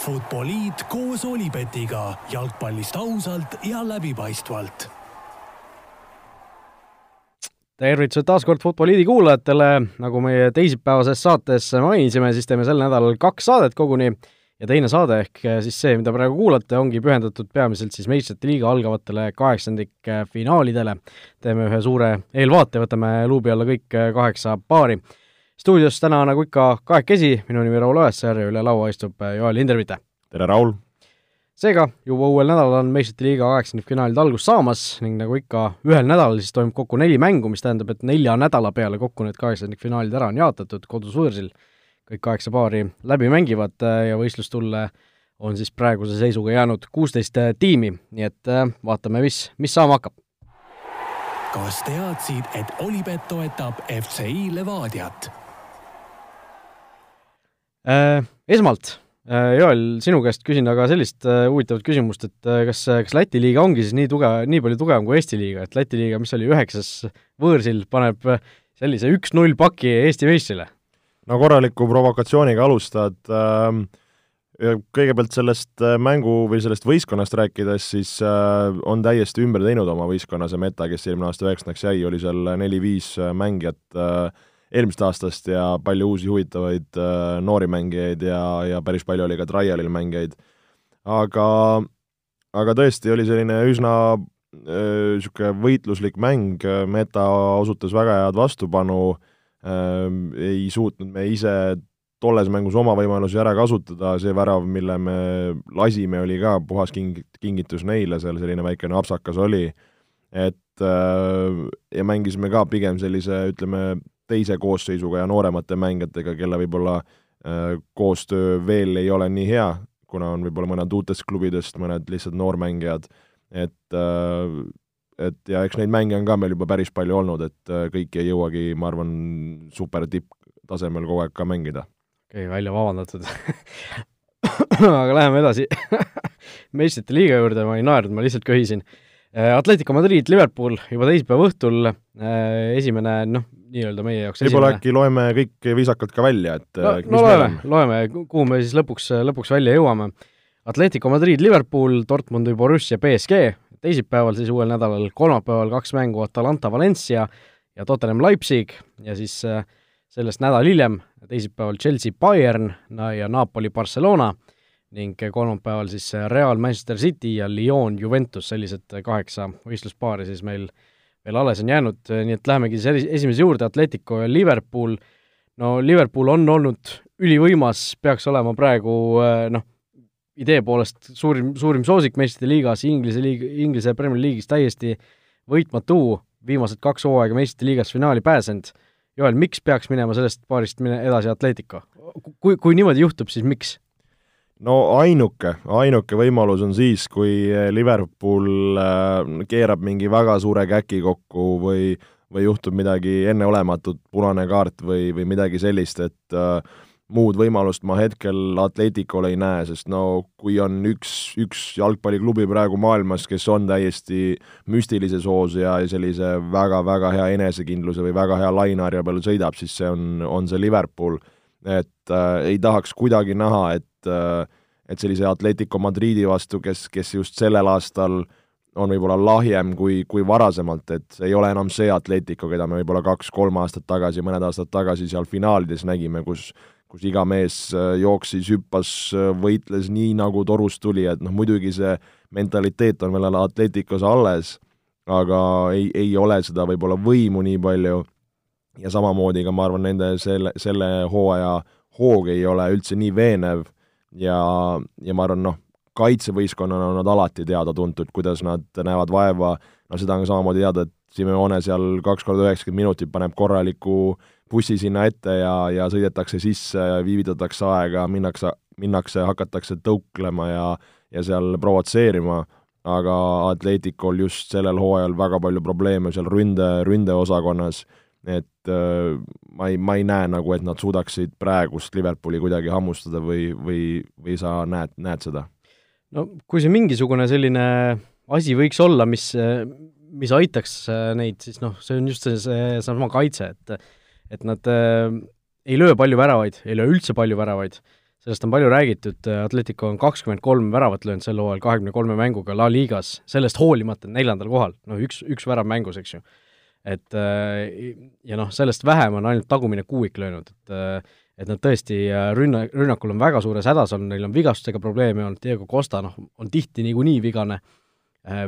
Futboliit koos Olipetiga jalgpallist ausalt ja läbipaistvalt. tervitused taas kord Futboliidi kuulajatele, nagu meie teisipäevases saates mainisime, siis teeme sel nädalal kaks saadet koguni ja teine saade ehk siis see, mida praegu kuulate, ongi pühendatud peamiselt siis meistrite liiga algavatele kaheksandikfinaalidele. teeme ühe suure eelvaate, võtame luubi alla kõik kaheksa paari stuudios täna nagu ikka kahekesi, minu nimi Raul Õessar ja üle laua istub äh, Joel Hindervite. tere, Raul! seega, juba uuel nädalal on meistrite liiga kaheksandikfinaalid algust saamas ning nagu ikka, ühel nädalal siis toimub kokku neli mängu, mis tähendab, et nelja nädala peale kokku need kaheksandikfinaalid ära on jaotatud kodus-võõrsil. kõik kaheksa paari läbi mängivad äh, ja võistlustulle on siis praeguse seisuga jäänud kuusteist äh, tiimi, nii et vaatame, mis, mis saama hakkab. kas teadsid, et Olipet toetab FCI Levadiat? Äh, esmalt, äh, Joel, sinu käest küsin aga sellist äh, huvitavat küsimust, et kas, kas Läti liiga ongi siis nii tugev, nii palju tugevam kui Eesti liiga, et Läti liiga, mis oli üheksas võõrsil, paneb sellise üks-null paki Eesti meistrile? no korraliku provokatsiooniga alustad ähm, kõigepealt sellest mängu või sellest võistkonnast rääkides, siis äh, on täiesti ümber teinud oma võistkonna see meta, kes eelmine aasta üheksandaks jäi, oli seal neli-viis mängijat äh, eelmisest aastast ja palju uusi huvitavaid äh, noori mängijaid ja, ja päris palju oli ka trialil mängijaid. aga, aga tõesti oli selline üsna niisugune äh, võitluslik mäng, Meta osutas väga head vastupanu äh,, ei suutnud me ise tolles mängus oma võimalusi ära kasutada, see värav, mille me lasime, oli ka puhas king-, kingitus neile, seal selline väikene apsakas oli, et äh, ja mängisime ka pigem sellise, ütleme, teise koosseisuga ja nooremate mängijatega, kelle võib-olla äh, koostöö veel ei ole nii hea, kuna on võib-olla mõned uutest klubidest, mõned lihtsalt noormängijad, et äh, et ja eks neid mänge on ka meil juba päris palju olnud, et äh, kõiki ei jõuagi, ma arvan, super tipptasemel kogu aeg ka mängida. okei okay,, välja vabandatud aga läheme edasi meistrite liiga juurde ma ei naernud, ma lihtsalt köhisin. Atletico Madrid, Liverpool juba teisipäeva õhtul, esimene noh, nii-öelda meie jaoks võib-olla äkki loeme kõik viisakalt ka välja, et no, no loeme, loeme, kuhu me siis lõpuks, lõpuks välja jõuame. Atletico Madrid, Liverpool, Dortmundi, Borussia, BSG, teisipäeval siis uuel nädalal, kolmapäeval kaks mängu Atalanta, Valencia ja Tottenham, Leipzig ja siis äh, sellest nädal hiljem, teisipäeval Chelsea, Bayern ja Napoli, Barcelona ning kolmapäeval siis Real, Manchester City ja Lyon, Juventus, sellised kaheksa võistluspaari siis meil veel alles on jäänud, nii et lähemegi siis esimese juurde, Atletico ja Liverpool, no Liverpool on olnud ülivõimas, peaks olema praegu noh, idee poolest suurim, suurim soosik meistrite liigas, Inglise liig-, Inglise Premier League'is täiesti võitmatu, viimased kaks hooaega meistrite liigas finaali pääsenud, Joel, miks peaks minema sellest paarist mine edasi Atletico? kui, kui niimoodi juhtub, siis miks? No ainuke, ainuke võimalus on siis, kui Liverpool äh, keerab mingi väga suure käki kokku või, või juhtub midagi enneolematut, punane kaart või, või midagi sellist, et äh, muud võimalust ma hetkel Atleticol ei näe, sest no kui on üks, üks jalgpalliklubi praegu maailmas, kes on täiesti müstilises hoos ja sellise väga-väga hea enesekindluse või väga hea laineharja peal sõidab, siis see on, on see Liverpool. Et äh, ei tahaks kuidagi näha, et äh, et sellise Atletico Madridi vastu, kes, kes just sellel aastal on võib-olla lahjem kui, kui varasemalt, et ei ole enam see Atletico, keda me võib-olla kaks-kolm aastat tagasi, mõned aastad tagasi seal finaalides nägime, kus kus iga mees äh, jooksis, hüppas, äh, võitles nii, nagu torust tuli, et noh, muidugi see mentaliteet on veel Atleticos alles, aga ei, ei ole seda võib-olla võimu nii palju ja samamoodi ka ma arvan, nende selle, selle hooaja hoog ei ole üldse nii veenev ja, ja ma arvan, noh, kaitsevõistkonnana on nad alati teada-tuntud, kuidas nad näevad vaeva, no seda on ka samamoodi teada, et Simeone seal kaks korda üheksakümmend minutit paneb korraliku bussi sinna ette ja, ja sõidetakse sisse, viivitatakse aega, minnakse, minnakse, hakatakse tõuklema ja ja seal provotseerima, aga Atleticul just sellel hooajal väga palju probleeme seal ründe, ründeosakonnas et äh, ma ei, ma ei näe nagu, et nad suudaksid praegust Liverpooli kuidagi hammustada või, või, või sa näed, näed seda? no kui see mingisugune selline asi võiks olla, mis, mis aitaks äh, neid, siis noh, see on just see, see sama kaitse, et et nad äh, ei löö palju väravaid, ei löö üldse palju väravaid, sellest on palju räägitud, Atletico on kakskümmend kolm väravat löönud sel hooajal kahekümne kolme mänguga La Ligas, sellest hoolimata neljandal kohal, no üks, üks värav mängus, eks ju. Et ja noh, sellest vähem on ainult tagumine kuuik löönud, et et nad tõesti rünna, rünnakul on väga suures hädas olnud, neil on vigastustega probleeme olnud, Diego Costa noh, on tihti niikuinii vigane,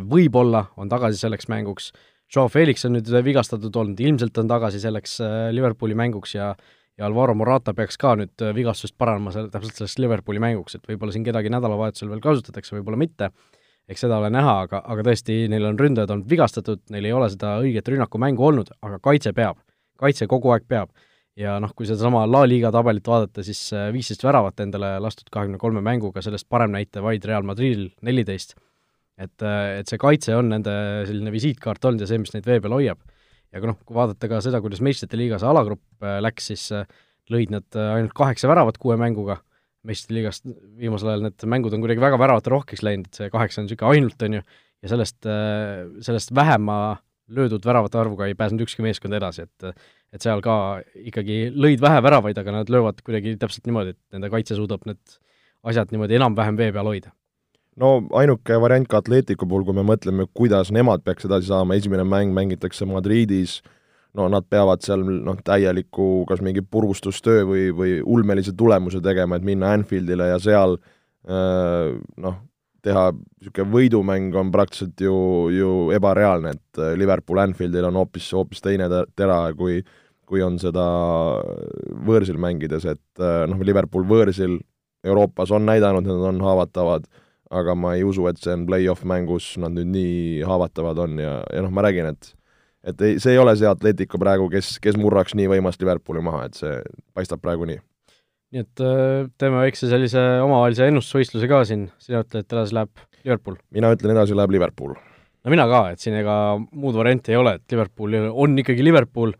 võib-olla on tagasi selleks mänguks, Joe Felix on nüüd vigastatud olnud, ilmselt on tagasi selleks Liverpooli mänguks ja ja Alvaro Morata peaks ka nüüd äh, vigastust paranema selle, täpselt sellest Liverpooli mänguks, et võib-olla siin kedagi nädalavahetusel veel kasutatakse, võib-olla mitte, eks seda ole näha, aga, aga tõesti, neil on ründajad olnud vigastatud, neil ei ole seda õiget rünnakumängu olnud, aga kaitse peab. kaitse kogu aeg peab. ja noh, kui sedasama La Liga tabelit vaadata, siis äh, viisteist väravat endale lastud kahekümne kolme mänguga, sellest parem näite vaid Real Madridil neliteist. et, äh, et see kaitse on nende selline visiitkaart olnud ja see, mis neid vee peal hoiab ja kui noh, kui vaadata ka seda, kuidas meistrite liigas alagrupp äh, läks, siis lõid nad ainult kaheksa väravat kuue mänguga, meistrite liigast viimasel ajal need mängud on kuidagi väga väravate rohkeks läinud, et see kaheksa on niisugune ainult, on ju, ja sellest, sellest vähema löödud väravate arvuga ei pääsenud ükski meeskond edasi, et et seal ka ikkagi lõid vähe väravaid, aga nad löövad kuidagi täpselt niimoodi, et nende kaitse suudab need asjad niimoodi enam-vähem vee peal hoida. No ainuke variant ka Atleticu puhul, kui me mõtleme, kuidas nemad peaks edasi saama, esimene mäng mängitakse Madridis, no nad peavad seal noh, täieliku kas mingi purustustöö või, või ulmelise tulemuse tegema, et minna Anfieldile ja seal äh, noh, teha niisugune võidumäng on praktiliselt ju, ju ebareaalne, et äh, Liverpool Anfieldil on hoopis, hoopis teine tera, kui kui on seda võõrsil mängides, et äh, noh, Liverpool võõrsil Euroopas on näidanud, et nad on haavatavad aga ma ei usu, et see on play-off mängus, nad nüüd nii haavatavad on ja, ja noh, ma räägin, et et ei, see ei ole see Atletico praegu, kes, kes murraks nii võimast Liverpooli maha, et see paistab praegu nii. nii et äh, teeme väikse sellise omavahelise ennustusvõistluse ka siin, sina ütled, et edasi läheb Liverpool? mina ütlen, edasi läheb Liverpool. no mina ka, et siin ega muud varianti ei ole, et Liverpool on ikkagi Liverpool,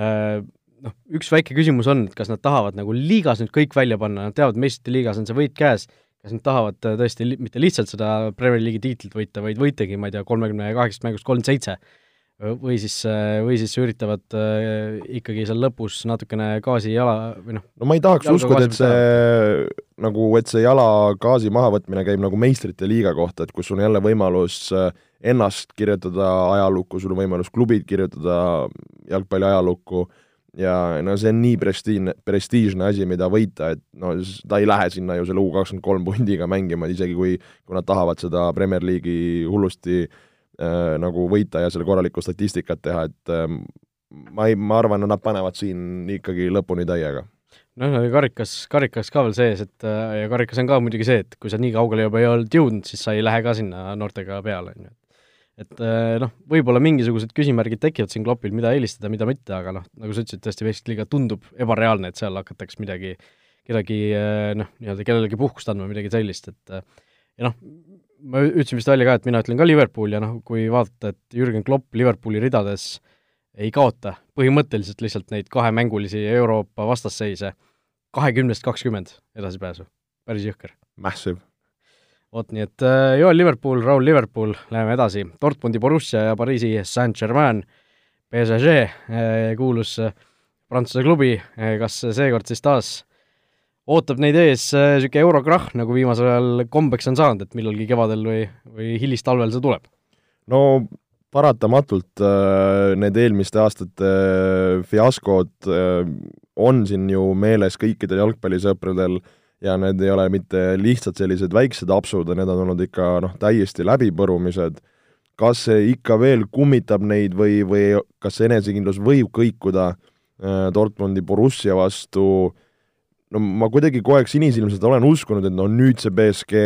äh, noh, üks väike küsimus on, et kas nad tahavad nagu liigas nüüd kõik välja panna, nad teavad, meistrite liigas on see võit käes, kas nad tahavad äh, tõesti li-, mitte lihtsalt seda Premier League'i tiitlit võita, vaid võitagi, ma ei tea, kolmekümne kaheksast mängust kolmkümmend seitse, või siis, äh, või siis üritavad äh, ikkagi seal lõpus natukene gaasi jala või noh no ma ei tahaks uskuda, et see nagu, et see jala gaasi mahavõtmine käib nagu meistrite liiga kohta, et kus on jälle võimalus ennast kirjutada ajalukku, sul on võimalus klubid kirjutada jalgpalli ajalukku, ja no see on nii prestiižne, prestiižne asi, mida võita, et no ta ei lähe sinna ju selle U kakskümmend kolm pundiga mängima, isegi kui, kui nad tahavad seda Premier League'i hullusti äh, nagu võita ja selle korralikku statistikat teha, et äh, ma ei, ma arvan, nad panevad siin ikkagi lõpuni täiega. Noh, karikas, karikas ka veel sees, et äh, ja karikas on ka muidugi see, et kui sa nii kaugele juba ei olnud jõudnud, siis sa ei lähe ka sinna noortega peale, on ju. Et äh, noh, võib-olla mingisugused küsimärgid tekivad siin Kloppil, mida eelistada, mida mitte, aga noh, nagu sa ütlesid, tõesti meistriliiga tundub ebareaalne, et seal hakatakse midagi, kedagi äh, noh, nii-öelda kellelegi puhkust andma, midagi sellist, et äh, ja noh, ma ütlesin vist välja ka, et mina ütlen ka Liverpool ja noh, kui vaadata, et Jürgen Klopp Liverpooli ridades ei kaota põhimõtteliselt lihtsalt neid kahemängulisi Euroopa vastasseise kahekümnest kakskümmend edasipääsu, päris jõhker. Massive. Vot nii, et äh, Joel Liverpool, Raul Liverpool, läheme edasi, Dortmundi Borussia ja Pariisi Saint-Germain, PSG, äh, kuulus äh, Prantsuse klubi, kas seekord siis taas ootab neid ees niisugune eurokrahn, nagu viimasel ajal kombeks on saanud, et millalgi kevadel või, või hilistalvel see tuleb? no paratamatult need eelmiste aastate fiaskod on siin ju meeles kõikidel jalgpallisõpradel äh, ja need ei ole mitte lihtsalt sellised väiksed apsud, need on olnud ikka noh, täiesti läbipõrumised, kas see ikka veel kummitab neid või, või kas see enesekindlus võib kõikuda äh, Dortmundi Borussia vastu, no ma kuidagi kogu aeg sinisilmselt olen uskunud, et no nüüd see BSG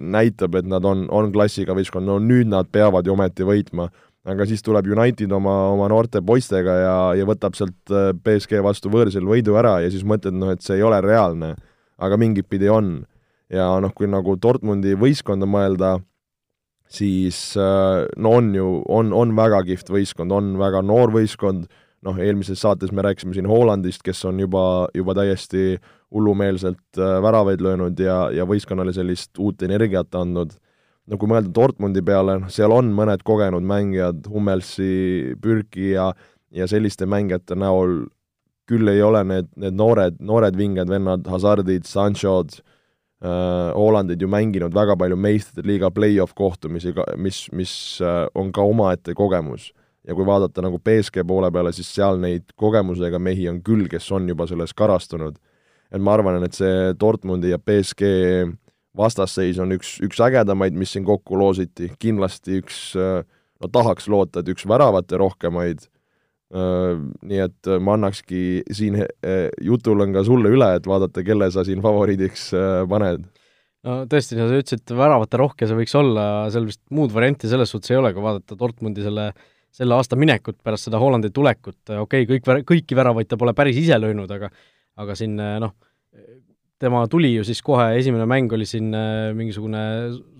näitab, et nad on, on klassiga võistkond, no nüüd nad peavad ju ometi võitma. aga siis tuleb United oma, oma noorte poistega ja, ja võtab sealt äh, BSG vastu võõrsil võidu ära ja siis mõtled, noh, et see ei ole reaalne aga mingit pidi on. ja noh, kui nagu Dortmundi võistkonda mõelda, siis äh, no on ju, on, on väga kihvt võistkond, on väga noor võistkond, noh, eelmises saates me rääkisime siin Hollandist, kes on juba, juba täiesti hullumeelselt äh, väravaid löönud ja, ja võistkonnale sellist uut energiat andnud, no kui mõelda Dortmundi peale, noh, seal on mõned kogenud mängijad, Hummelsi, Pürki ja ja selliste mängijate näol küll ei ole need, need noored, noored vinged vennad, Hazardid, Sanchod äh,, Hollandid ju mänginud väga palju meistrite liiga play-off kohtumisi, mis, mis äh, on ka omaette kogemus. Ja kui vaadata nagu BSG poole peale, siis seal neid kogemusega mehi on küll, kes on juba selles karastunud. et ma arvan, et see Dortmundi ja BSG vastasseis on üks, üks ägedamaid, mis siin kokku loositi, kindlasti üks äh, no tahaks loota, et üks väravate rohkemaid, äh, nii et ma annakski siin äh, jutul on ka sulle üle, et vaadata, kelle sa siin favoriidiks paned. no tõesti, sa ütlesid, väravate rohke see võiks olla, seal vist muud varianti selles suhtes ei ole, kui vaadata Dortmundi selle selle aasta minekut pärast seda Hollandi tulekut, okei okay,, kõik, kõiki väravaid ta pole päris ise löönud, aga aga siin noh, tema tuli ju siis kohe, esimene mäng oli siin äh, mingisugune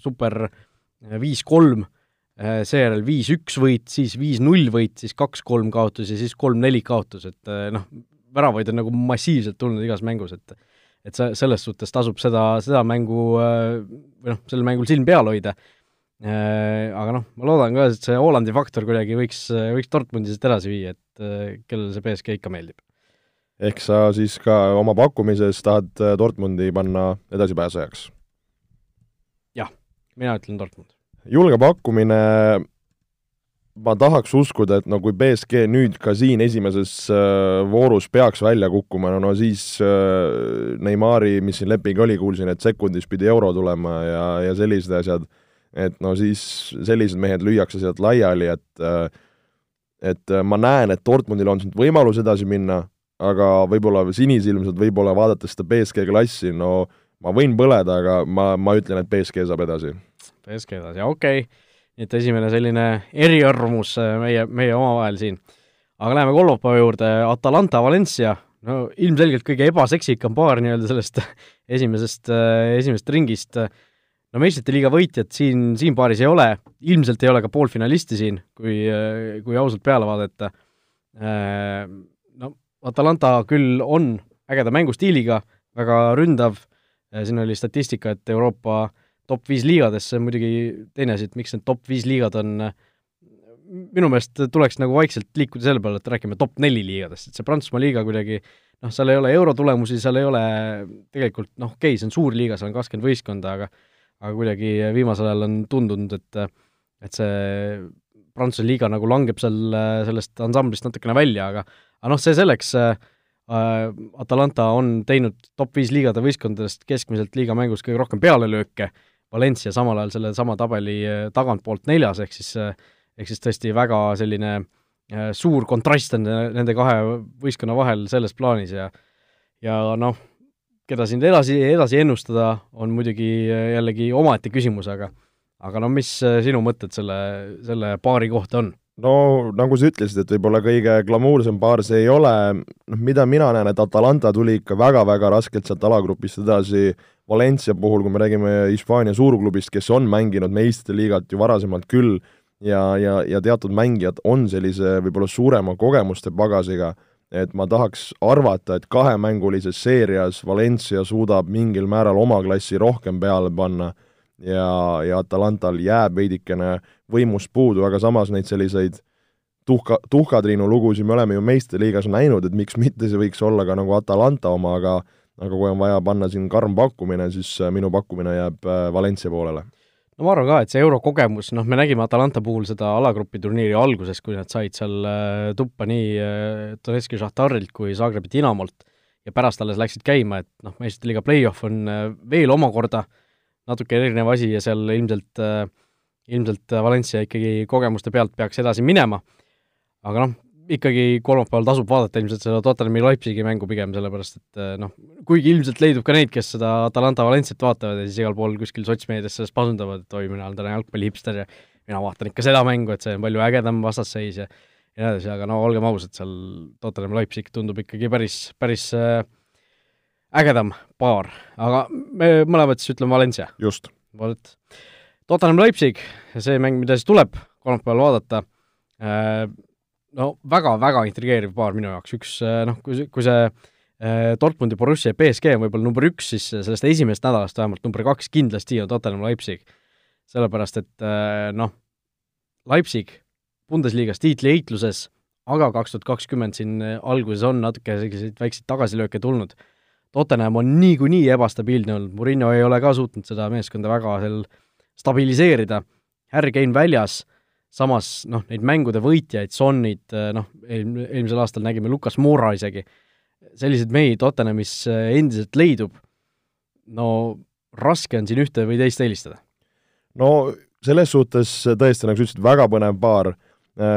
super äh, viis-kolm, äh, seejärel viis-üks võit, siis viis-null võit, siis kaks-kolm kaotus ja siis kolm-neli kaotus, et noh, väravaid on nagu massiivselt tulnud igas mängus, et et see, selles suhtes tasub seda, seda mängu või noh, sellel mängul silm peal hoida. Aga noh, ma loodan ka, et see Hollandi faktor kuidagi võiks, võiks Dortmundi sealt edasi viia, et kellele see BSG ikka meeldib ehk sa siis ka oma pakkumises tahad äh, Dortmundi panna edasipääsejaks? jah, mina ütlen Dortmund. julge pakkumine, ma tahaks uskuda, et no kui BSG nüüd ka siin esimeses äh, voorus peaks välja kukkuma, no, no siis äh, Neimari, mis siin leping oli, kuulsin, et sekundis pidi euro tulema ja, ja sellised asjad, et no siis sellised mehed lüüakse sealt laiali, et äh, et ma näen, et Dortmundil on siin võimalus edasi minna, aga võib-olla sinisilmselt, võib-olla vaadates seda BSG klassi, no ma võin põleda, aga ma, ma ütlen, et BSG saab edasi. BSG edasi, okei okay.. nii et esimene selline eriarvamus äh, meie, meie omavahel siin. aga läheme kolmapäeva juurde, Atalanta Valencia, no ilmselgelt kõige ebaseksikam paar nii-öelda sellest esimesest, äh, esimesest ringist, no meistrite liiga võitjat siin, siin paaris ei ole, ilmselt ei ole ka poolfinalisti siin, kui, äh, kui ausalt peale vaadata. Atalanta küll on ägeda mängustiiliga, väga ründav, siin oli statistika, et Euroopa top viis liigades, see on muidugi teine asi, et miks need top viis liigad on, minu meelest tuleks nagu vaikselt liikuda selle peale, et räägime top neli liigadest, et see Prantsusmaa liiga kuidagi noh, seal ei ole eurotulemusi, seal ei ole tegelikult noh, okei okay,, see on suur liiga, seal on kakskümmend võistkonda, aga aga kuidagi viimasel ajal on tundunud, et et see Prantsuse liiga nagu langeb seal sellest ansamblist natukene välja, aga aga noh, see selleks äh, äh,, Atalanta on teinud top viis liigade võistkondadest keskmiselt liiga mängus kõige rohkem pealelööke, Valencia samal ajal selle sama tabeli äh, tagantpoolt neljas, ehk siis äh, ehk siis tõesti väga selline äh, suur kontrast on nende kahe võistkonna vahel selles plaanis ja ja noh, keda siin edasi, edasi ennustada, on muidugi jällegi omaette küsimus, aga aga no mis sinu mõtted selle, selle paari kohta on? no nagu sa ütlesid, et võib-olla kõige glamuursem paar see ei ole, noh mida mina näen, et Atalanta tuli ikka väga-väga raskelt sealt alagrupist edasi, Valencia puhul, kui me räägime Hispaania suurklubist, kes on mänginud meistrite liigat ju varasemalt küll, ja, ja, ja teatud mängijad on sellise võib-olla suurema kogemuste pagasiga, et ma tahaks arvata, et kahemängulises seerias Valencia suudab mingil määral oma klassi rohkem peale panna ja, ja Atalantal jääb veidikene võimust puudu, aga samas neid selliseid tuhka, tuhkatriinu lugusid me oleme ju meistriliigas näinud, et miks mitte see võiks olla ka nagu Atalanta oma, aga aga kui on vaja panna siin karm pakkumine, siis äh, minu pakkumine jääb äh, Valencia poolele. No ma arvan ka, et see eurokogemus, noh, me nägime Atalanta puhul seda alagrupi turniiri alguses, kui nad said seal äh, tuppa nii Donetski Šahtarilt kui Zagrebi Dinamolt. Ja pärast alles läksid käima, et noh, meistrite liiga play-off on veel omakorda äh, natuke erinev asi ja seal ilmselt, äh, ilmselt Valencia ikkagi kogemuste pealt peaks edasi minema, aga noh, ikkagi kolmapäeval tasub vaadata ilmselt seda Tottenhami Leipzigi mängu pigem, sellepärast et äh, noh, kuigi ilmselt leidub ka neid, kes seda Atalanta Valenciat vaatavad ja siis igal pool kuskil sotsmeedias sellest pasundavad, et oi, mina olen täna jalgpallihipster ja mina vaatan ikka seda mängu, et see on palju ägedam vastasseis ja ja nii edasi, aga no olgem ausad, seal Tottenham Leipzig tundub ikkagi päris, päris äh, ägedam paar, aga me mõlemad siis ütleme Valencia. just. vot. Tottenham Leipzig, see mäng, mida siis tuleb kolmapäeval vaadata, äh, no väga-väga intrigeeriv paar minu jaoks, üks äh, noh, kui kui see äh, Dortmundi, Borussia ja BSG on võib-olla number üks, siis sellest esimesest nädalast vähemalt number kaks kindlasti on Tottenham Leipzig. sellepärast, et noh, Leipzig Bundesliga-s tiitliheitluses aga kaks tuhat kakskümmend siin alguses on natuke selliseid väikseid tagasilööke tulnud. Tottenham on niikuinii ebastabiilne olnud, Murillo ei ole ka suutnud seda meeskonda väga seal stabiliseerida, Harry Kane väljas, samas noh, neid mängude võitjaid, Sonnid, noh, eelm-, eelmisel aastal nägime Lukas Moura isegi, selliseid mehi Tottenhamis endiselt leidub, no raske on siin ühte või teist eelistada. no selles suhtes tõesti, nagu sa ütlesid, väga põnev paar,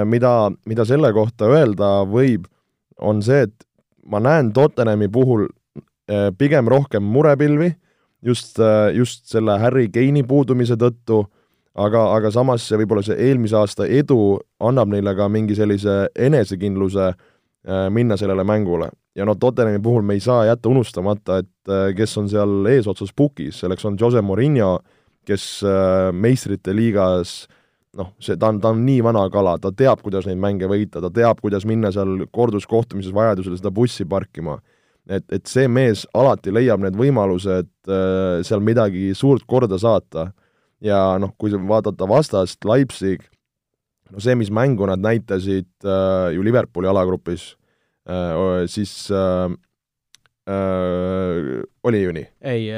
mida, mida selle kohta öelda võib, on see, et ma näen Tottenhami puhul Äh, pigem rohkem murepilvi, just, äh, just selle Harry Kane'i puudumise tõttu, aga, aga samas see võib-olla see eelmise aasta edu annab neile ka mingi sellise enesekindluse äh, minna sellele mängule. ja no Tottenhami puhul me ei saa jätta unustamata, et kes on seal eesotsas pukis, selleks on Jose Mourinho, kes meistrite liigas noh, see, ta on, ta on nii vana kala, ta teab, kuidas neid mänge võita, ta teab, kuidas minna seal korduskohtumises vajadusel seda bussi parkima. Et, et see mees alati leiab need võimalused äh, seal midagi suurt korda saata ja noh, kui vaadata vastast, Leipzig, no see, mis mängu nad näitasid äh, ju Liverpooli alagrupis äh,, siis äh, äh, oli ju nii? ei,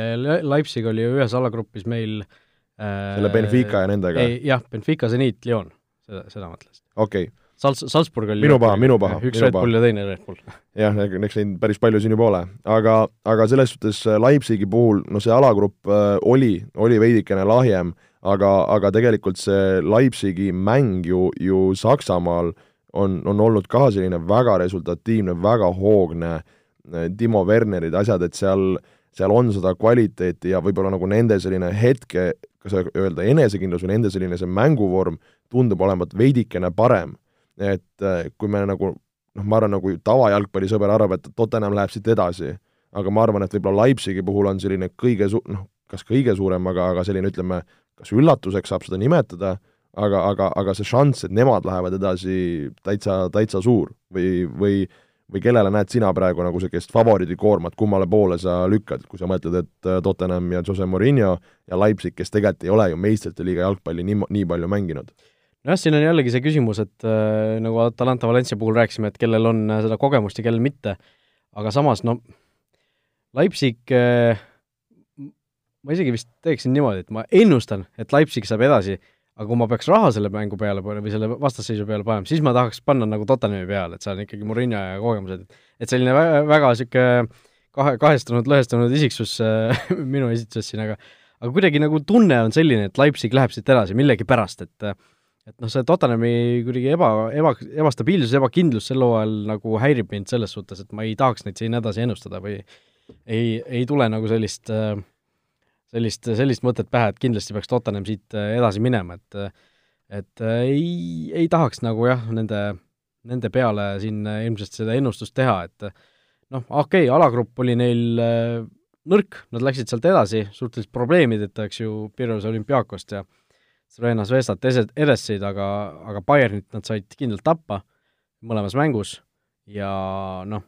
Leipzig oli ju ühes alagrupis meil äh, selle Benfica ja nendega? ei, jah, Benfica, Zenit, Lyon, seda, seda mõtlesin. okei okay Salz-, Salzburg oli minu paha, minu paha. üks Red Bull ja teine Red Bull. jah, eks neid päris palju siin juba ole, aga, aga selles suhtes äh, Leipzigi puhul, no see alagrupp äh, oli, oli veidikene lahjem, aga, aga tegelikult see Leipzigi mäng ju, ju Saksamaal on, on olnud ka selline väga resultatiivne, väga hoogne, äh, Timo Wernerid, asjad, et seal, seal on seda kvaliteeti ja võib-olla nagu nende selline hetke, kas öelda enesekindlus või nende selline see mänguvorm tundub olevat veidikene parem et äh, kui me nagu noh, ma arvan, nagu tavajalgpallisõber arvab, et Tottenham läheb siit edasi, aga ma arvan, et võib-olla Leipzigi puhul on selline kõige su-, noh, kas kõige suurem, aga, aga selline ütleme, kas üllatuseks saab seda nimetada, aga, aga, aga see šanss, et nemad lähevad edasi, täitsa, täitsa suur. Või, või või kellele näed sina praegu nagu sellist favoriidikoormat, kummale poole sa lükkad, kui sa mõtled, et äh, Tottenham ja Jose Mourinho ja Leipzig, kes tegelikult ei ole ju meistrite liiga jalgpalli nii, nii palju mänginud nojah, siin on jällegi see küsimus, et äh, nagu Atalanta Valencia puhul rääkisime, et kellel on äh, seda kogemust ja kellel mitte, aga samas no Leipzig äh,, ma isegi vist teeksin niimoodi, et ma ennustan, et Leipzig saab edasi, aga kui ma peaks raha selle mängu peale panema või selle vastasseisu peale panema, siis ma tahaks panna nagu Tottenhami peale, et see on ikkagi Murillo ja kogemused, et selline väga, väga niisugune kahe, kahestunud, lõhestunud isiksus äh, minu esituses siin, aga aga kuidagi nagu tunne on selline, et Leipzig läheb siit edasi millegipärast, et äh, et noh, see Tottenhami kuidagi eba, eba, ebastabiilsus, ebakindlus sel hooajal nagu häirib mind selles suhtes, et ma ei tahaks neid siin edasi ennustada või ei, ei tule nagu sellist, sellist, sellist mõtet pähe, et kindlasti peaks Tottenham siit edasi minema, et et ei, ei tahaks nagu jah, nende, nende peale siin ilmselt seda ennustust teha, et noh, okei okay,, alagrupp oli neil nõrk, nad läksid sealt edasi suhteliselt probleemideta, eks ju, Pirose olümpiaakost ja Slovenia Zvezdat edesid, aga, aga Bayernit nad said kindlalt tappa mõlemas mängus. Ja noh,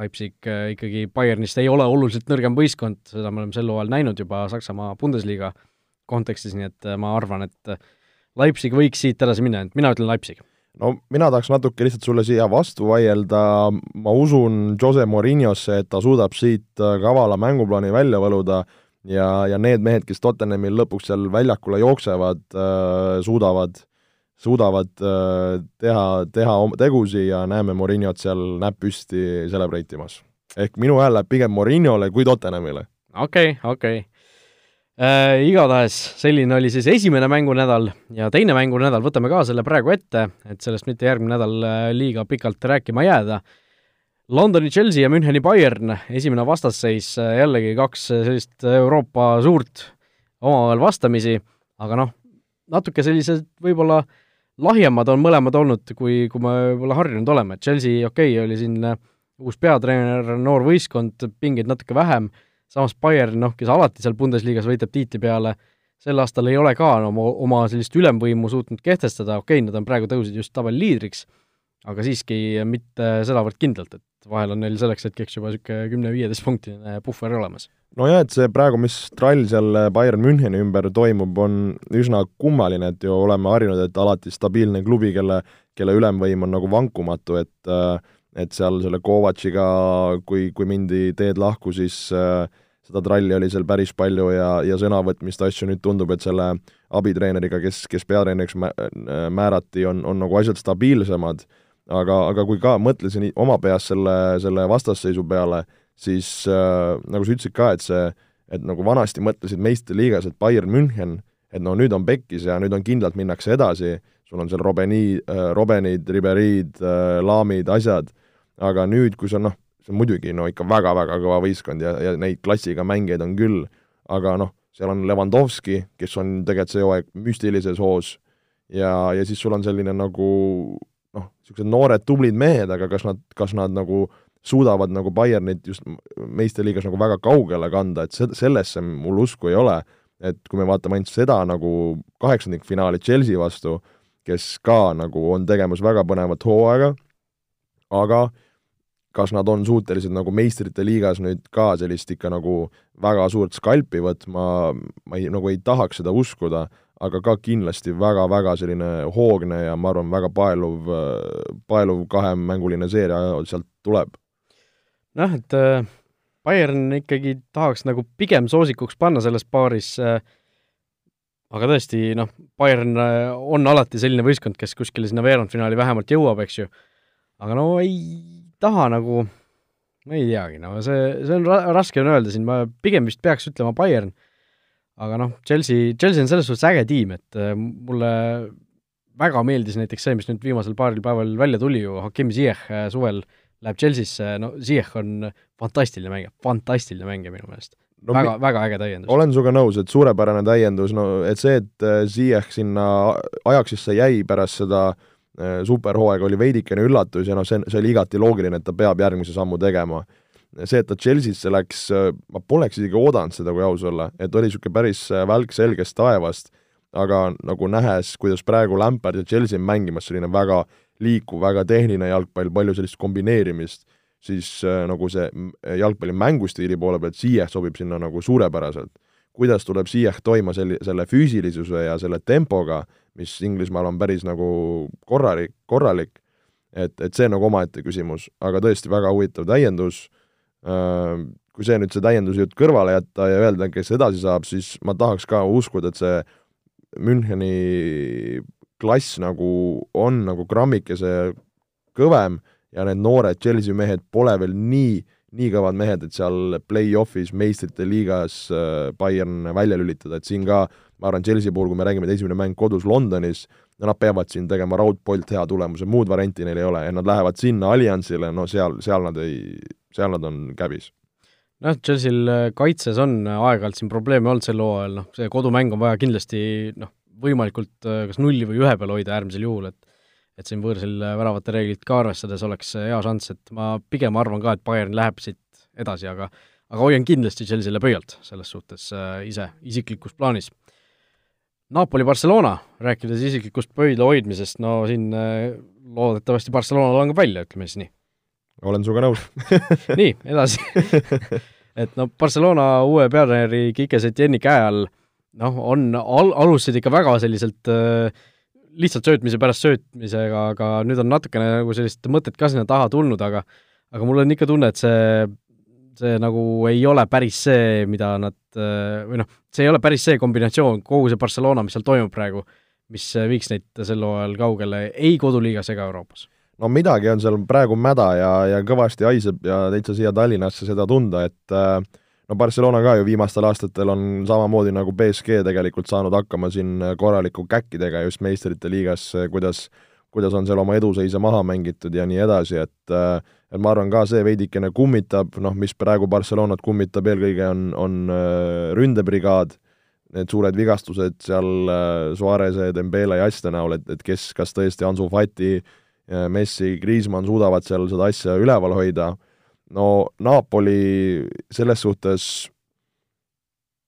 Leipzig äh, ikkagi Bayernist ei ole oluliselt nõrgem võistkond, seda me oleme sel hooajal näinud juba Saksamaa Bundesliga kontekstis, nii et äh, ma arvan, et äh, Leipzig võiks siit edasi minna, et mina ütlen Leipzig. no mina tahaks natuke lihtsalt sulle siia vastu vaielda, ma usun Jose Mourinhosse, et ta suudab siit kavala mänguplaani välja võluda ja, ja need mehed, kes Tottenhamil lõpuks seal väljakule jooksevad äh,, suudavad, suudavad äh, teha, teha oma tegusi ja näeme Mourinhot seal näpp püsti celebrate imas. ehk minu hääl läheb pigem Mourinhole kui Tottenhamile. okei okay,, okei okay. Äh, igatahes selline oli siis esimene mängunädal ja teine mängunädal, võtame ka selle praegu ette, et sellest mitte järgmine nädal äh, liiga pikalt rääkima jääda Londoni Chelsea ja Müncheni Bayern, esimene vastasseis, äh, jällegi kaks äh, sellist Euroopa suurt omavahel vastamisi, aga noh, natuke sellised võib-olla lahjemad on mõlemad olnud, kui, kui me võib-olla harjunud oleme, et Chelsea, okei okay,, oli siin äh, uus peatreener, noor võistkond, pingeid natuke vähem, samas Bayern, noh, kes alati seal Bundesliga-s võitleb tiitli peale, sel aastal ei ole ka oma, oma sellist ülemvõimu suutnud kehtestada, okei okay,, nad on praegu tõusid just tabeliliidriks, aga siiski mitte sedavõrd kindlalt, et et vahel on neil selleks hetkeks juba niisugune kümne-viieteist punktine puhver olemas. Nojah, et see praegu, mis trall seal Bayern Müncheni ümber toimub, on üsna kummaline, et ju oleme harjunud, et alati stabiilne klubi, kelle, kelle ülemvõim on nagu vankumatu, et et seal selle Kovatšiga, kui, kui mindi teed lahku, siis äh, seda tralli oli seal päris palju ja, ja sõnavõtmist asju, nüüd tundub, et selle abitreeneriga, kes, kes peatreeneriks määrati, on, on nagu asjad stabiilsemad, aga, aga kui ka mõtlesin oma peas selle, selle vastasseisu peale, siis äh, nagu sa ütlesid ka, et see, et nagu vanasti mõtlesid meistriliigas, et Bayern München, et no nüüd on pekkis ja nüüd on kindlalt minnakse edasi, sul on seal Robeni äh,, Robenid, Riberid äh,, Laamid, asjad, aga nüüd, kui sa noh, see on muidugi no ikka väga-väga kõva võistkond ja, ja neid klassiga mängijaid on küll, aga noh, seal on Levandovski, kes on tegelikult see hooaeg müstilises hoos, ja, ja siis sul on selline nagu noh, niisugused noored tublid mehed, aga kas nad, kas nad nagu suudavad nagu Bayernit just meistriliigas nagu väga kaugele kanda, et se-, sellesse mul usku ei ole, et kui me vaatame ainult seda nagu kaheksandikfinaali Chelsea vastu, kes ka nagu on tegemas väga põnevat hooaega, aga kas nad on suutelised nagu meistrite liigas nüüd ka sellist ikka nagu väga suurt skalpi võtma, ma ei, nagu ei tahaks seda uskuda, aga ka kindlasti väga-väga selline hoogne ja ma arvan, väga paeluv, paeluv kahemänguline seeria sealt tuleb. Noh, et äh, Bayern ikkagi tahaks nagu pigem soosikuks panna selles paaris äh,, aga tõesti, noh, Bayern äh, on alati selline võistkond, kes kuskile sinna veerandfinaali vähemalt jõuab, eks ju, aga no ei taha nagu, ma ei teagi, no see, see on ra-, raske on öelda siin, ma pigem vist peaks ütlema Bayern, aga noh, Chelsea, Chelsea on selles suhtes äge tiim, et äh, mulle väga meeldis näiteks see, mis nüüd viimasel paaril päeval välja tuli ju, Hakim Ziyech äh, suvel äh, läheb Chelsea'sse, no Ziyech on fantastiline mängija, fantastiline mängija minu meelest no,. väga, väga äge täiendus. olen sinuga nõus, et suurepärane täiendus, no et see, et äh, Ziyech sinna Ajaxisse jäi pärast seda superhooaega, oli veidikene üllatus ja noh, see, see oli igati loogiline, et ta peab järgmise sammu tegema. See, et ta Chelsea'sse läks, äh, ma poleks isegi oodanud seda, kui aus olla, et oli niisugune päris välk selgest taevast, aga nagu nähes, kuidas praegu Lampard ja Chelsea on mängimas, selline väga liikuv, väga tehniline jalgpall, palju sellist kombineerimist, siis äh, nagu see jalgpalli mängustiili poole pealt Ziyech sobib sinna nagu suurepäraselt. kuidas tuleb Ziyech toima selli-, selle füüsilisuse ja selle tempoga, mis Inglismaal on päris nagu korralik, korralik, et, et see on nagu omaette küsimus, aga tõesti väga huvitav täiendus äh,, kui see nüüd, see täienduse jutt kõrvale jätta ja öelda, kes edasi saab, siis ma tahaks ka uskuda, et see Müncheni klass nagu on nagu grammikese kõvem ja need noored Chelsea mehed pole veel nii, nii kõvad mehed, et seal play-off'is meistrite liigas äh, Bayern välja lülitada, et siin ka ma arvan, Chelsea puhul, kui me räägime, et esimene mäng kodus Londonis, nad peavad siin tegema raudpolt hea tulemuse, muud varianti neil ei ole ja nad lähevad sinna Alliansile, no seal, seal nad ei, seal nad on käbis noh, Chelsea'l äh, kaitses on aeg-ajalt siin probleeme olnud sel hooajal, noh, see kodumäng on vaja kindlasti noh, võimalikult äh, kas nulli või ühe peal hoida äärmisel juhul, et et siin võõrsil äh, väravate reeglit ka arvestades oleks hea šanss, et ma pigem arvan ka, et Bayern läheb siit edasi, aga aga hoian kindlasti Chelsea'le pöialt selles suhtes äh, ise, isiklikus plaanis. Napoli-Barcelona, rääkides isiklikust pöidla hoidmisest, no siin äh, loodetavasti Barcelona langeb välja, ütleme siis nii. Olen sinuga nõus. Nii, edasi. Et no Barcelona uue peatreeneri Kike Setjeni käe all äh, noh, on, al-, alustasid ikka väga selliselt äh, lihtsalt söötmise pärast söötmisega, aga nüüd on natukene nagu sellist mõtet ka sinna taha tulnud, aga aga mul on ikka tunne, et see, see nagu ei ole päris see, mida nad äh, või noh, see ei ole päris see kombinatsioon, kogu see Barcelona, mis seal toimub praegu, mis viiks neid sel hooajal kaugele ei koduliigas ega Euroopas no midagi on seal praegu mäda ja, ja kõvasti haiseb ja täitsa siia Tallinnasse seda tunda, et äh, no Barcelona ka ju viimastel aastatel on samamoodi nagu BSG tegelikult saanud hakkama siin korraliku käkkidega just meistrite liigas, kuidas kuidas on seal oma eduseise maha mängitud ja nii edasi, et et ma arvan ka see veidikene kummitab, noh, mis praegu Barcelonat kummitab eelkõige, on, on äh, ründebrigaad, need suured vigastused seal äh, Suarez'e, Dembele ja asjade näol, et, et kes, kas tõesti Ansu Fati, Messi, Griezmann suudavad seal seda asja üleval hoida no Napoli selles suhtes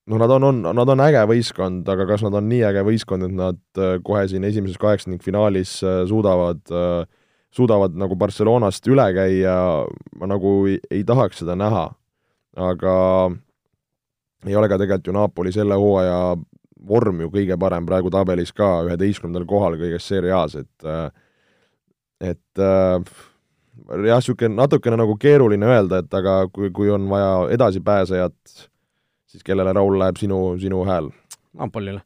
noh, nad on, on, nad on äge võistkond, aga kas nad on nii äge võistkond, et nad äh, kohe siin esimeses kaheksandikfinaalis äh, suudavad äh, suudavad nagu Barcelonast üle käia, ma nagu ei, ei tahaks seda näha. aga ei ole ka tegelikult ju Napoli selle hooaja vorm ju kõige parem praegu tabelis ka, üheteistkümnendal kohal kõiges Serie A-s, et et äh, jah, niisugune natukene nagu keeruline öelda, et aga kui, kui on vaja edasipääsejat, siis kellele, Raul, läheb sinu, sinu hääl? Napolile.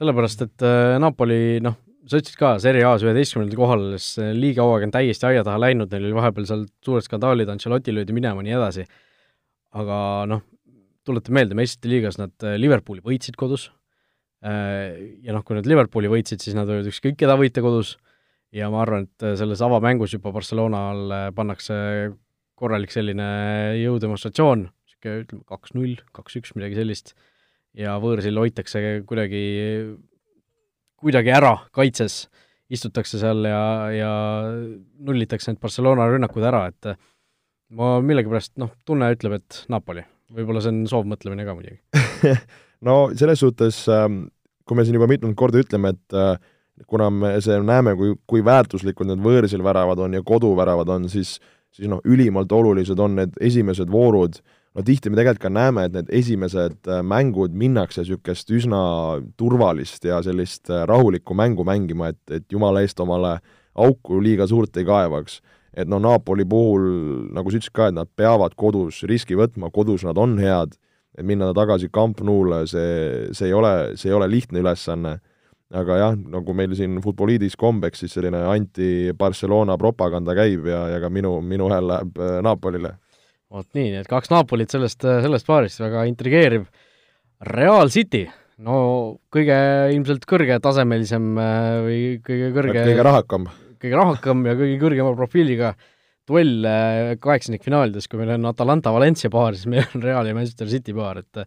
sellepärast, et äh, Napoli noh, sa ütlesid ka, Serie A-s üheteistkümnendal kohal, liiga hooaeg on täiesti aia taha läinud, neil oli vahepeal seal suured skandaalid, Ancelotti löödi minema, nii edasi. aga noh, tuletan meelde, meistrite liigas nad äh, Liverpooli võitsid kodus äh, ja noh, kui nad Liverpooli võitsid, siis nad võivad ükskõik keda võita kodus ja ma arvan, et selles avamängus juba Barcelonal pannakse korralik selline jõudemonstratsioon, niisugune ütleme kaks-null, kaks-üks, midagi sellist, ja võõrsil hoitakse kuidagi, kuidagi ära kaitses, istutakse seal ja, ja nullitakse need Barcelona rünnakud ära, et ma millegipärast noh, tunne ütleb, et Napoli. võib-olla see on soovmõtlemine ka muidugi. No selles suhtes, ähm, kui me siin juba mitmendat korda ütleme, et äh, kuna me see näeme, kui, kui väärtuslikud need võõrsil väravad on ja koduväravad on, siis siis noh, ülimalt olulised on need esimesed voorud, no tihti me tegelikult ka näeme, et need esimesed äh, mängud minnakse niisugust üsna turvalist ja sellist äh, rahulikku mängu mängima, et, et jumala eest omale auku liiga suurt ei kaevaks. et no Napoli puhul, nagu sa ütlesid ka, et nad peavad kodus riski võtma, kodus nad on head, et minna tagasi Camp Nou'le, see, see ei ole, see ei ole lihtne ülesanne aga jah, nagu meil siin Futboliidis kombeks, siis selline anti-Barcelona propaganda käib ja, ja ka minu, minu hääl läheb äh, Napolile. vot nii, nii et kaks Napolit sellest, äh, sellest paarist, väga intrigeeriv. Real City, no kõige ilmselt kõrgetasemelisem äh, või kõige kõrge kõige rahakam. kõige rahakam ja kõige kõrgema profiiliga duell kaheksandikfinaalides, kui meil on Atalanta-Valencia paar, siis meil on Real ja Manchester City paar, et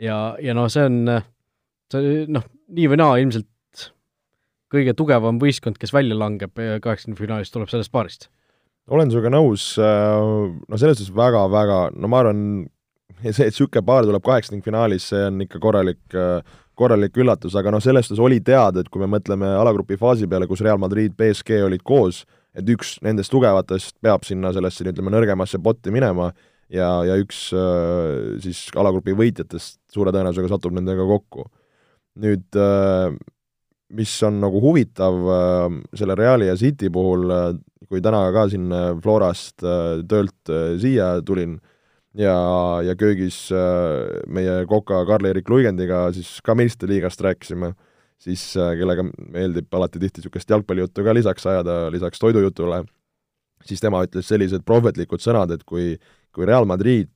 ja, ja noh, see on, see noh, nii või naa ilmselt kõige tugevam võistkond, kes välja langeb kaheksakümnendfinaalis, tuleb sellest paarist? olen sinuga nõus, äh, no selles suhtes väga-väga, no ma arvan, see, et niisugune paar tuleb kaheksakümnendfinaalis, see on ikka korralik, äh, korralik üllatus, aga noh, selles suhtes oli teada, et kui me mõtleme alagrupi faasi peale, kus Real Madrid, BSG olid koos, et üks nendest tugevatest peab sinna sellesse, ütleme, nõrgemasse potti minema ja, ja üks äh, siis alagrupi võitjatest suure tõenäosusega satub nendega kokku. nüüd mis on nagu huvitav äh, selle Reali ja City puhul, äh, kui täna ka siin äh, Florast töölt siia tulin ja, ja köögis meie koka Karl-Erik Luigendiga siis ka meistrite liigast rääkisime, siis kellega meeldib alati tihti niisugust jalgpallijuttu ka lisaks ajada, lisaks toidujutule, siis tema ütles sellised prohvetlikud sõnad, et kui, kui Real Madrid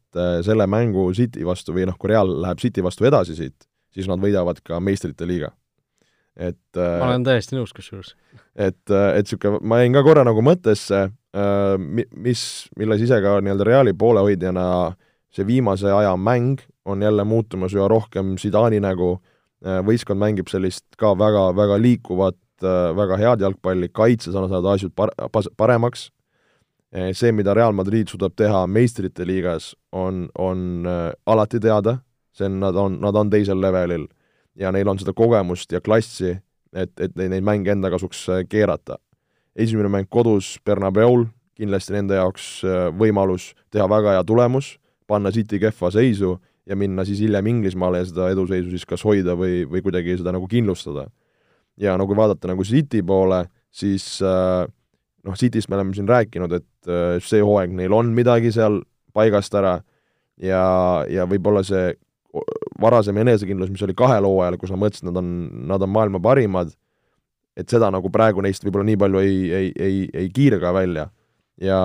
selle mängu City vastu või noh, kui Real läheb City vastu edasi siit, siis nad võidavad ka meistrite liiga et ma olen täiesti nõus kusjuures. et, äh, et niisugune, ma jäin ka korra nagu mõttesse, äh, mis, milles ise ka nii-öelda Reali poolehoidjana see viimase aja mäng on jälle muutumas üha rohkem Zidani nägu, äh, võistkond mängib sellist ka väga, väga liikuvat, väga head jalgpalli, kaitses on saanud asjad par-, paremaks, see, mida Real Madrid suudab teha meistrite liigas, on, on alati teada, see on, nad on, nad on teisel levelil ja neil on seda kogemust ja klassi, et, et neid mänge enda kasuks äh, keerata. esimene mäng kodus Bernabeul, kindlasti nende jaoks äh, võimalus teha väga hea tulemus, panna City kehva seisu ja minna siis hiljem Inglismaale ja seda eduseisu siis kas hoida või, või kuidagi seda nagu kindlustada. ja no kui vaadata nagu City poole, siis äh, noh, Cityst me oleme siin rääkinud, et see hooaeg neil on midagi seal paigast ära ja, ja võib-olla see varasem enesekindlus, mis oli kahel hooajal, kus nad mõtlesid, nad on, nad on maailma parimad, et seda nagu praegu neist võib-olla nii palju ei, ei, ei, ei kiirga välja. ja,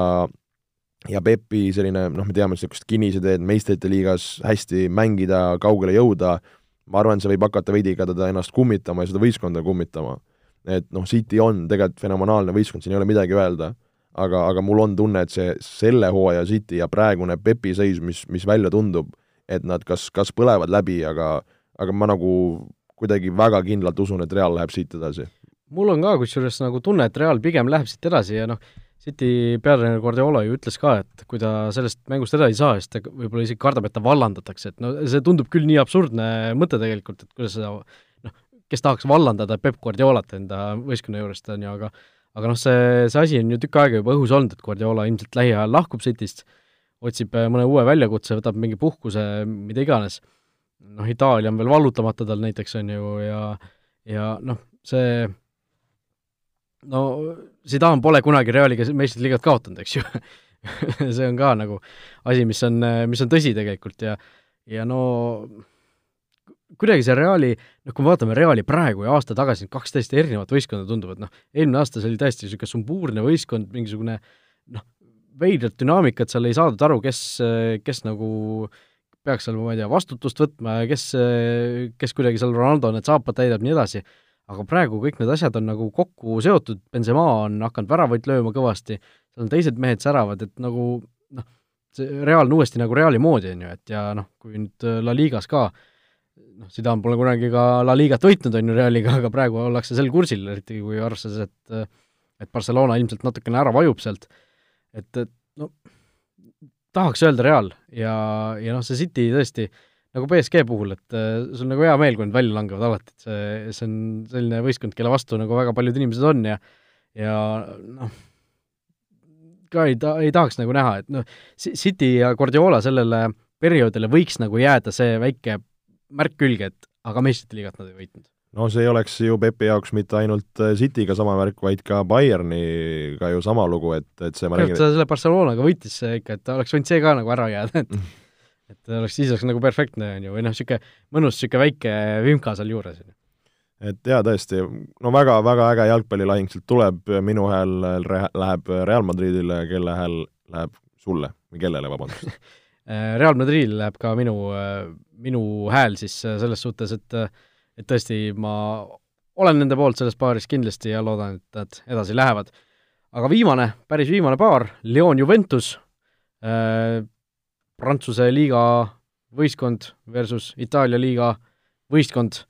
ja Pepi selline, noh, me teame niisugust kinnisideed meistrite liigas hästi mängida, kaugele jõuda, ma arvan, see võib hakata veidi ka teda ennast kummitama ja seda võistkonda kummitama. et noh, City on tegelikult fenomenaalne võistkond, siin ei ole midagi öelda, aga, aga mul on tunne, et see, selle hooaja City ja praegune Pepi seis, mis, mis välja tundub, et nad kas, kas põlevad läbi, aga, aga ma nagu kuidagi väga kindlalt usun, et Real läheb siit edasi. mul on ka kusjuures nagu tunne, et Real pigem läheb siit edasi ja noh, City peatreener Guardiola ju ütles ka, et kui ta sellest mängust edasi ei saa, siis ta võib-olla isegi kardab, et ta vallandatakse, et no see tundub küll nii absurdne mõte tegelikult, et kuidas seda noh, kes tahaks vallandada Peep Guardiolat enda võistkonna juurest, on ju, aga aga noh, see, see asi on ju tükk aega juba õhus olnud, et Guardiola ilmselt lähiajal lahkub Cityst, otsib äh, mõne uue väljakutse, võtab mingi puhkuse, mida iganes. noh, Itaalia on veel vallutamata tal näiteks, on ju, ja ja noh, see no Zidane pole kunagi Realiga meistrite liigat kaotanud, eks ju see on ka nagu asi, mis on, mis on tõsi tegelikult ja ja no kuidagi see Reali, noh, kui me vaatame Reali praegu ja aasta tagasi, kaks täiesti erinevat võistkonda tunduvad, noh, eelmine aasta see oli täiesti niisugune sumbuurne võistkond, mingisugune noh, veidrat dünaamikat, seal ei saadud aru, kes, kes nagu peaks seal, ma ei tea, vastutust võtma ja kes, kes kuidagi seal Ronaldo need saapad täidab, nii edasi, aga praegu kõik need asjad on nagu kokku seotud, Benzema on hakanud väravaid lööma kõvasti, seal on teised mehed säravad, et nagu noh, see Real on uuesti nagu Reali moodi, on ju, et ja noh, kui nüüd La Ligas ka noh, Zidane pole kunagi ka La Ligat võitnud, on ju, Realiga, aga praegu ollakse sel kursil, eriti kui arvestades, et et Barcelona ilmselt natukene ära vajub sealt, et, et no tahaks öelda Real ja, ja noh, see City tõesti, nagu BSG puhul, et sul nagu hea meel, kui nad välja langevad alati, et see, see on selline võistkond, kelle vastu nagu väga paljud inimesed on ja ja noh, ka ei ta-, ei tahaks nagu näha, et noh, City ja Guardiola sellele perioodile võiks nagu jääda see väike märk külge, et aga meistrite liigat nad ei võitnud. No see ei oleks ju Pepi jaoks mitte ainult äh, Cityga sama värk, vaid ka Bayerniga ju sama lugu, et, et see ma räägin ta selle Barcelonaga võitis see ikka, et ta oleks võinud see ka nagu ära jääda, et et oleks, siis oleks nagu perfektne, on ju, või noh, niisugune mõnus niisugune väike vimka seal juures, et jaa, tõesti, no väga, väga äge jalgpallilahing sealt tuleb, minu hääl läheb Real Madridile, kelle hääl läheb sulle või kellele, vabandust. Äh, Real Madridil läheb ka minu, äh, minu hääl siis äh, selles suhtes, et et tõesti, ma olen nende poolt selles paaris kindlasti ja loodan, et nad edasi lähevad. aga viimane, päris viimane paar, Lyon Juventus äh,, Prantsuse liiga võistkond versus Itaalia liiga võistkond,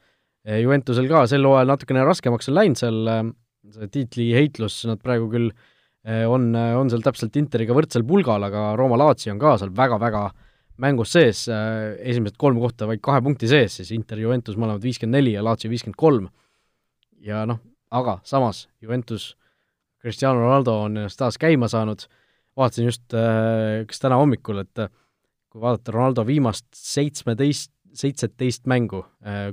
Juventusel ka sel hooajal natukene raskemaks on läinud seal see tiitli heitlus, nad praegu küll äh, on, on seal täpselt Interiga võrdsel pulgal, aga Rooma Laatsi on ka seal väga-väga mängus sees, eh, esimesed kolm kohta vaid kahe punkti sees, siis Inter, Juventus mõlemad viiskümmend neli ja Laatsi viiskümmend kolm. ja noh, aga samas Juventus, Cristiano Ronaldo on ennast taas käima saanud, vaatasin just kas täna hommikul, et kui vaadata Ronaldo viimast seitsmeteist, seitseteist mängu,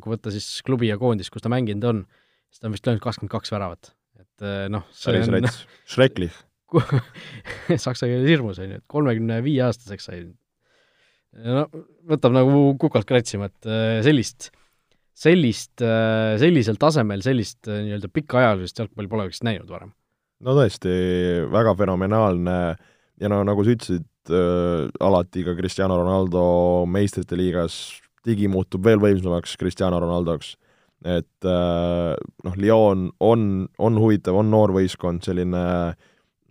kui võtta siis klubi ja koondis, kus ta mänginud on, siis ta on vist löönud kakskümmend kaks väravat et eh, noh, see on Schrecklich saksa keeles hirmus, on ju, et kolmekümne viie aastaseks sai. No võtab nagu kukalt kratsima, et eh, sellist, sellist, eh, sellisel tasemel sellist nii-öelda pikaajalist jalgpalli pole vist näinud varem. no tõesti, väga fenomenaalne. Ja no nagu sa ütlesid äh,, alati ka Cristiano Ronaldo meistrite liigas digi muutub veel võimsamaks Cristiano Ronaldoks. Et äh, noh, Lyon on, on huvitav, on noor võistkond, selline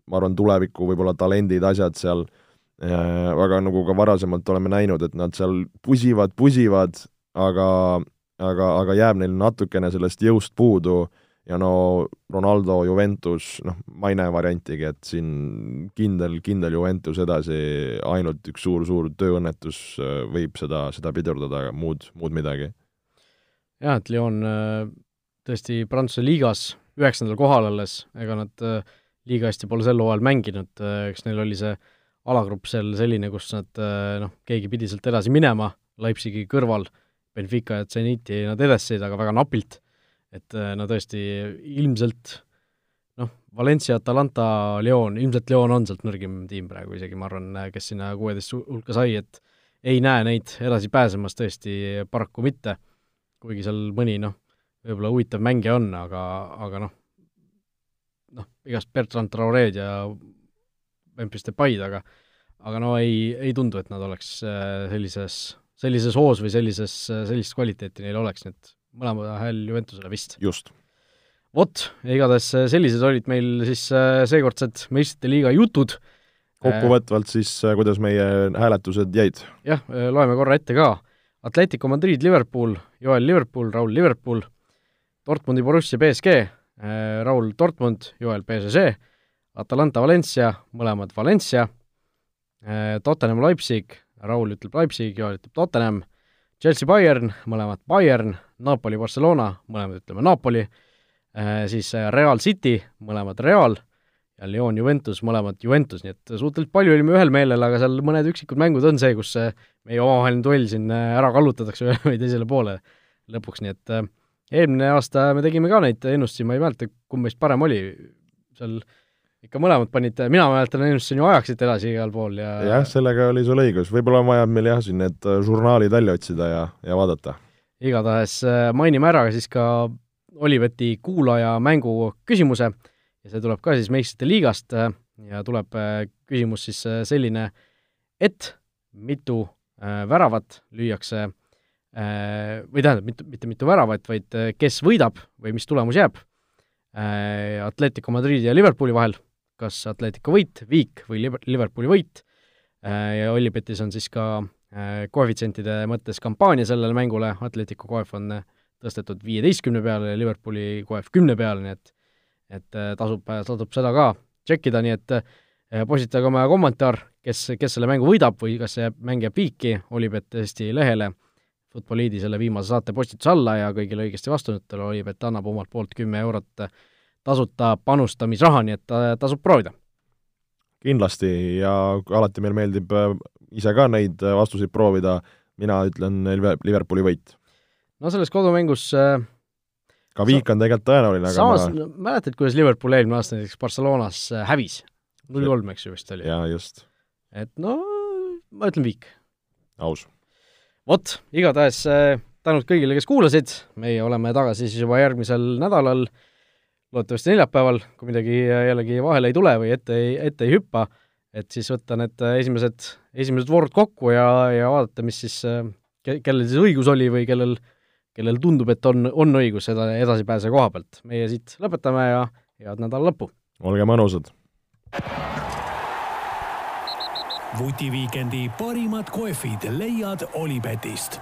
ma arvan, tuleviku võib-olla talendid, asjad seal, äh, aga nagu ka varasemalt oleme näinud, et nad seal pusivad, pusivad, aga, aga, aga jääb neil natukene sellest jõust puudu. Ja no Ronaldo, Juventus, noh, ma ei näe variantigi, et siin kindel, kindel Juventus edasi, ainult üks suur-suur tööõnnetus äh, võib seda, seda pidurdada, muud, muud midagi. Jah, et Lyon äh, tõesti Prantsuse liigas üheksandal kohal alles, ega nad äh, liiga hästi pole sel hooajal mänginud, äh, eks neil oli see alagrupp seal selline, kus nad noh, keegi pidi sealt edasi minema, Leipzigi kõrval, Benfica ja Zeniti nad edestasid, aga väga napilt, et no tõesti ilmselt noh, Valencia, Atalanta, Lyon, ilmselt Lyon on sealt nõrgim tiim praegu isegi, ma arvan, kes sinna kuueteist hulka sai, et ei näe neid edasi pääsemas tõesti paraku mitte. Kuigi seal mõni noh, võib-olla huvitav mängija on, aga, aga noh, noh, igast Bertrand Traoreed ja Memphis Depay'd, aga aga no ei, ei tundu, et nad oleks äh, sellises, sellises hoos või sellises, sellist kvaliteeti neil oleks, nii et mõlema hääl Juventusele vist. just. vot, igatahes sellised olid meil siis äh, seekordsed meistrite liiga jutud. kokkuvõtvalt siis, äh, kuidas meie hääletused jäid? jah, loeme korra ette ka Atletico Madrid, Liverpool, Joel Liverpool, Raul Liverpool, Dortmundi Borussia BSG, äh, Raul Dortmund, Joel PSG, Atalanta Valencia, mõlemad Valencia, äh, Tottenham Leipzig, Raul ütleb Leipzig, Joel ütleb Tottenham, Chelsea Bayern, mõlemad Bayern, Napoli Barcelona, mõlemad ütleme Napoli, siis Real City, mõlemad Real, ja Lyon Juventus, mõlemad Juventus, nii et suhteliselt palju olime ühel meelel, aga seal mõned üksikud mängud on see, kus meie omavaheline duell siin ära kallutatakse ühele või teisele poole lõpuks, nii et eelmine aasta me tegime ka neid ennustusi, ma ei mäleta, kumb meist parem oli, seal ikka mõlemad panid, mina mäletan, ennustasin ju ajaksit edasi igal pool ja jah, sellega oli sul õigus, võib-olla on vaja meil jah, siin need žurnaalid välja otsida ja, ja vaadata. igatahes mainime ära siis ka Oliveti kuulaja mängu küsimuse. Ja see tuleb ka siis meistrite liigast äh, ja tuleb äh, küsimus siis äh, selline, et mitu väravat lüüakse või tähendab, mitte, mitte mitu väravat, vaid kes võidab või mis tulemus jääb Atletico Madridi ja Liverpooli vahel, kas Atletico võit, viik või Liverpooli võit ja Ollipetis on siis ka koefitsientide mõttes kampaania sellele mängule, Atletico koef on tõstetud viieteistkümne peale ja Liverpooli koef kümne peale, nii et et äh, tasub, tasub seda ka tšekkida, nii et äh, postitage oma kommentaar, kes, kes selle mängu võidab või kas see mäng jääb viiki, Olipet Eesti lehele, Futboliidi selle viimase saate postituse alla ja kõigile õigesti vastunutele Olipet annab omalt poolt kümme eurot tasuta panustamisraha, nii et äh, tasub proovida. kindlasti ja alati meil meeldib ise ka neid vastuseid proovida, mina ütlen Liverpooli võit. no selles kodumängus äh, ka viik on tegelikult tõenäoline, aga samas ma... mäletad, kuidas Liverpool eelmine aasta näiteks Barcelonas äh, hävis? null kolm, eks ju vist oli? jaa, just. et no ma ütlen viik. aus. vot, igatahes äh, tänud kõigile, kes kuulasid, meie oleme tagasi siis juba järgmisel nädalal, loodetavasti neljapäeval, kui midagi äh, jällegi vahele ei tule või ette ei, ette ei hüppa, et siis võtta need esimesed, esimesed voorud kokku ja, ja vaadata, mis siis, kellel siis õigus oli või kellel kellel tundub, et on, on õigus seda edasipääse koha pealt. meie siit lõpetame ja head nädala lõppu! olge mõnusad! vutiviikendi parimad kohvid leiad Olipetist